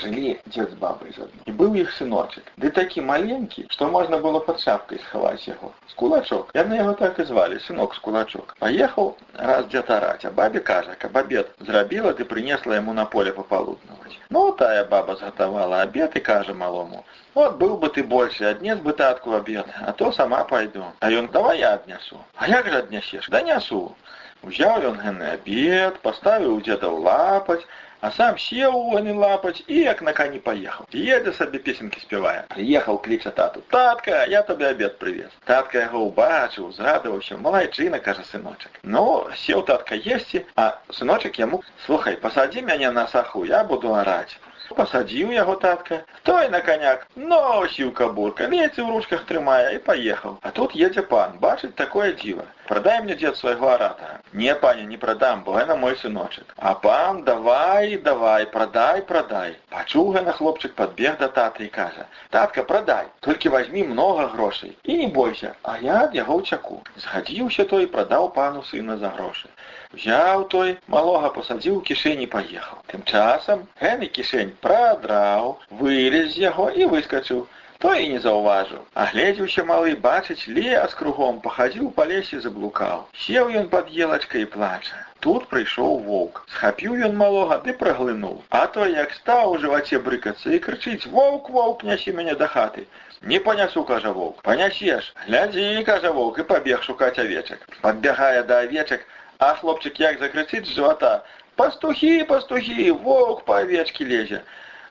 Жылі дзед з бабай з адным. І быў іх сыночак. Ды такі маленькі, што можна было пад шапкай схаваць яго. З кулачок. Яны яго так і звалі, сынок з кулачок. Паехаў раз дзед араць, а бабе кажа, каб абед зрабіла, ты прынесла яму на поле папалуднаваць. Ну, тая баба згатавала абед і кажа малому, от быў бы ты больше, аднес бы татку абед, а то сама пайду. А ён давай я аднясу. А як жа аднясеш? Да нясу. Узяў ён гэны абед, паставіў дзеда ў лапаць, а сам сеў у гэны лапаць і як на кані паехаў. Едзе сабе песенкі спявае. Прыехаў кліча тату. Татка, я табе абед прывез. Татка яго ўбачыў, згадаваўся, малайчына, кажа сыночак. Ну, сеў татка есці, а сыночак яму, слухай, пасадзі мяне на саху, я буду араць. Пасадзіў яго татка, той на каняк, носіў кабурка, леці ў ручках трымае і паехаў. А тут едзе пан, бачыць такое дзіва. Прадай мне дзед свайго аратара. Не, паня, не прадам, бо гэта мой сыночак. А пан давай, давай, прадай, прадай. Пачуў гэна хлопчык падбег да таты і кажа: Татка, прадай, толькі вазьмі многа грошай і не бойся, а я ад яго ўцяку. Згадзіўся той, прадаў пану сына за грошы. Взяў той, малога пасадзіў у кішэні паехаў. Тым часам гэны кішэнь прадраў, вылез з яго і выскачыў. Той і не заўважыў. Агледзеўся малы, бачыць, лес кругом, пахадзіў па лесе заблукаў. Сеў ён пад елачкай і плача. Тут прыйшоў воўк. Схапіў ён малога ды праглынуў. А той як стаў у жываце брыкацца і крычыць: воўк, воўк, нясі мяне да хаты. Не панясу, кажа воўк, панясеш. Глядзі, кажа воўк і пабег шукаць авечак. Падбягае да авечак, а хлопчык як закрычыць з жывата: Пастухі, пастухі, воўк па авечкі лезе.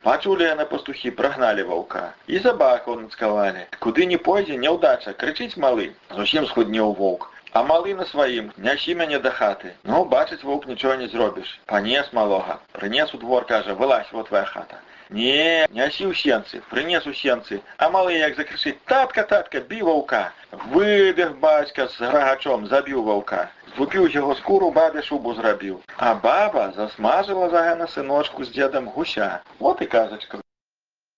Пачулі яны пастухі, прагналі ваўка. І сабаку нацкавалі. Куды не пойдзе, няўдача, крычыць малы. Зусім схуднеў воўк. А малы на сваім, нясі мяне да хаты. Ну, бачыць воўк нічога не зробіш. Панес малога. Прынес у двор, кажа, вылазь, вот твоя хата. Не, нясі ў сенцы, прынес у сенцы, а малы як закрычыць: татка, татка, бі ваўка. Выбег бацька з грагачом, забіў ваўка. Злупіў яго скуру, бабе шубу зрабіў. А баба засмажыла за гэна сыночку з дзедам гуся. Вот і казачка